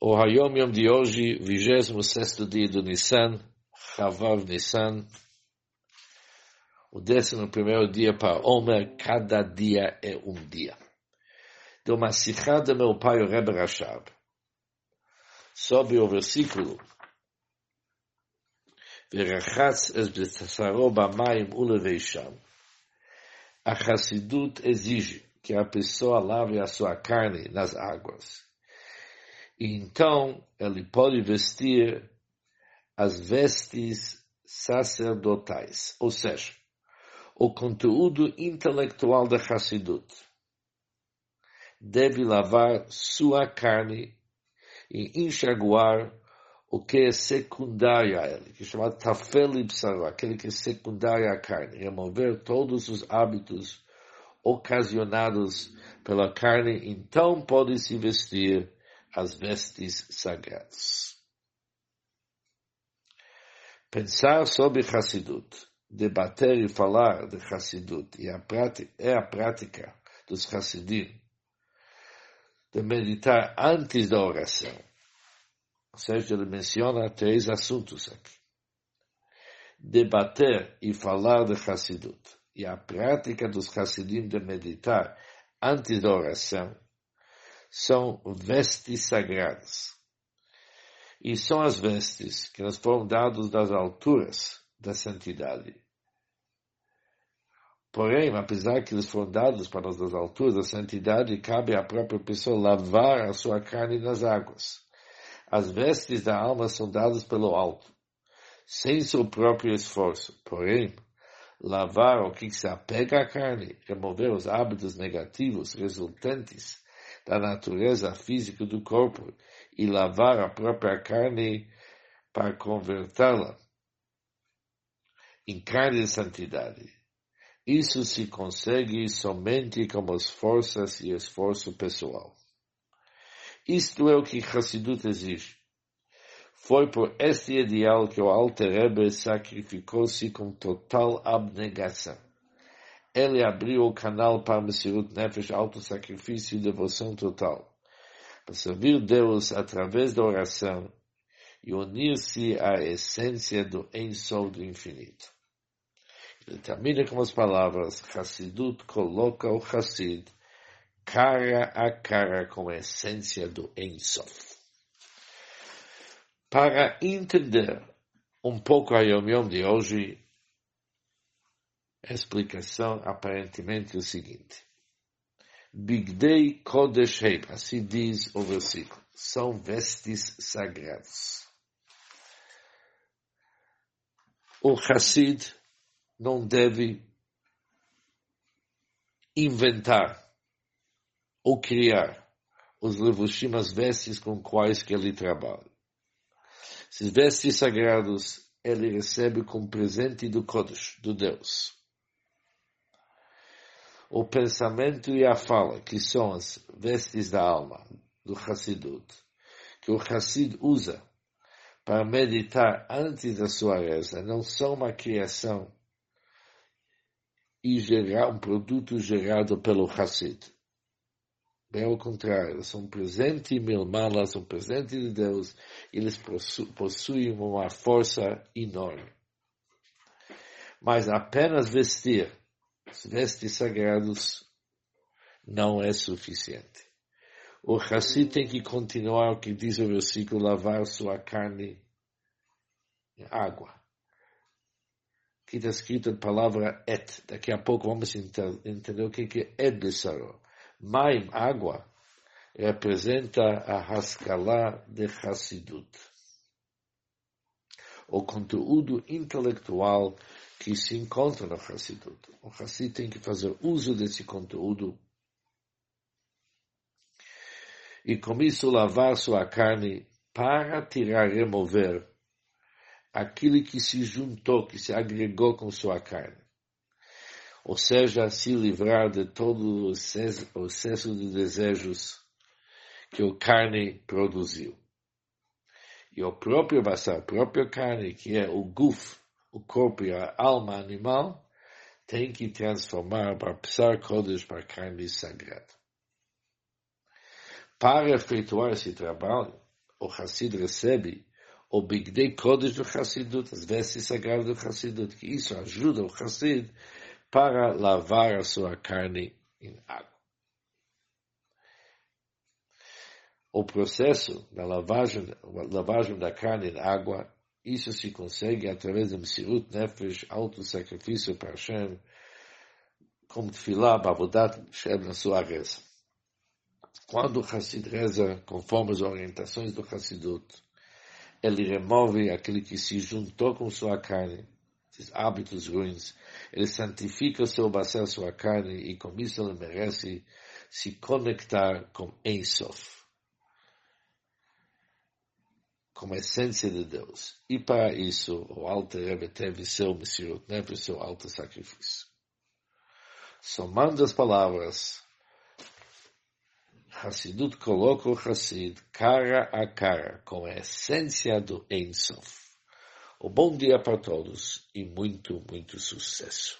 O Hayom Yom de hoje, 26 dia do Nissan, Chavav Nissan, o décimo primeiro dia para Omer, cada dia é um dia. De uma do meu pai, o Rebbe Rashab, sobre o versículo, ורחץ את בשרו במים ולבשם. A Hassidut exige que a pessoa lave a sua carne nas águas. Então ele pode vestir as vestes sacerdotais, ou seja, o conteúdo intelectual da Hassidut. Deve lavar sua carne e enxaguar o que é secundário a ele, que é chamado tafel aquele que é secundário à carne, remover todos os hábitos ocasionados pela carne, então pode se vestir as vestes sagradas. Pensar sobre Hassidut, debater e falar de Hassidut e a prática, é a prática dos Hassidim de meditar antes da oração. Ou seja, ele menciona três assuntos aqui. Debater e falar de Hassidut e a prática dos Hassidim de meditar antes da oração são vestes sagradas. E são as vestes que nos foram dadas das alturas da santidade. Porém, apesar que eles foram dados para nós das alturas da santidade, cabe à própria pessoa lavar a sua carne nas águas. As vestes da alma são dadas pelo alto, sem seu próprio esforço. Porém, lavar o que se apega à carne, remover os hábitos negativos resultantes da natureza física do corpo e lavar a própria carne para convertê-la em carne de santidade. Isso se consegue somente com as forças e esforço pessoal. Isto é o que Hassidut exige. Foi por este ideal que o Alter Rebbe sacrificou-se com total abnegação ele abriu o canal para Messirut Nefesh, auto-sacrifício e devoção total. Para servir Deus através da oração e unir-se à essência do Ensol do infinito. Ele termina com as palavras, Hassidut coloca o Hassid cara a cara com a essência do Ensof. Para entender um pouco a Yom Yom de hoje, a explicação aparentemente é o seguinte. Bigdei Kodesh Heim, assim diz o versículo, são vestes sagradas. O Hassid não deve inventar ou criar os levushim, as vestes com quais que ele trabalha. Esses vestes sagrados ele recebe como presente do Kodesh, do Deus o pensamento e a fala, que são as vestes da alma do Hassidut, que o Hassid usa para meditar antes da sua reza, não são uma criação e gerar um produto gerado pelo Hassid. Bem ao contrário, são um presente milmala, são um presente de Deus, eles possuem uma força enorme. Mas apenas vestir vestes sagrados não é suficiente. O Hassid tem que continuar o que diz o versículo, lavar sua carne em água. Aqui está escrito a palavra et. Daqui a pouco vamos entender o que é et besaro. Maim, água, representa a Haskalah de Hassidut. O conteúdo intelectual que se encontra no Hassidut. O Hassid tem que fazer uso desse conteúdo e com isso lavar sua carne para tirar, remover aquilo que se juntou, que se agregou com sua carne. Ou seja, se livrar de todo o excesso de desejos que a carne produziu. E o próprio basar, a própria carne, que é o guf, o corpo e a alma animal, tem que transformar para Psar Kodesh para carne sagrada. Para efetuar esse trabalho, o Hassid recebe o Bigdei Kodesh do Hassidut, as vestes sagradas do Hassidut, que isso ajuda o Hassid para lavar a sua carne em água. O processo da lavagem, lavagem da carne em água, isso se consegue através de Msirut Nefesh, auto-sacrifício para Hashem, como Tfilah, Bavodat, Shem na sua reza. Quando o Hassid reza conforme as orientações do Hassidut, ele remove aquele que se juntou com sua carne, esses hábitos ruins, ele santifica o seu bacer, sua carne, e com isso ele merece se conectar com Ensof como essência de Deus. E para isso, o Alto Rebbe teve seu Messirut Nefesh, seu alto sacrifício. Somando as palavras, Hassidut coloca o Hassid cara a cara com a essência do Ein Sof. O bom dia para todos e muito, muito sucesso.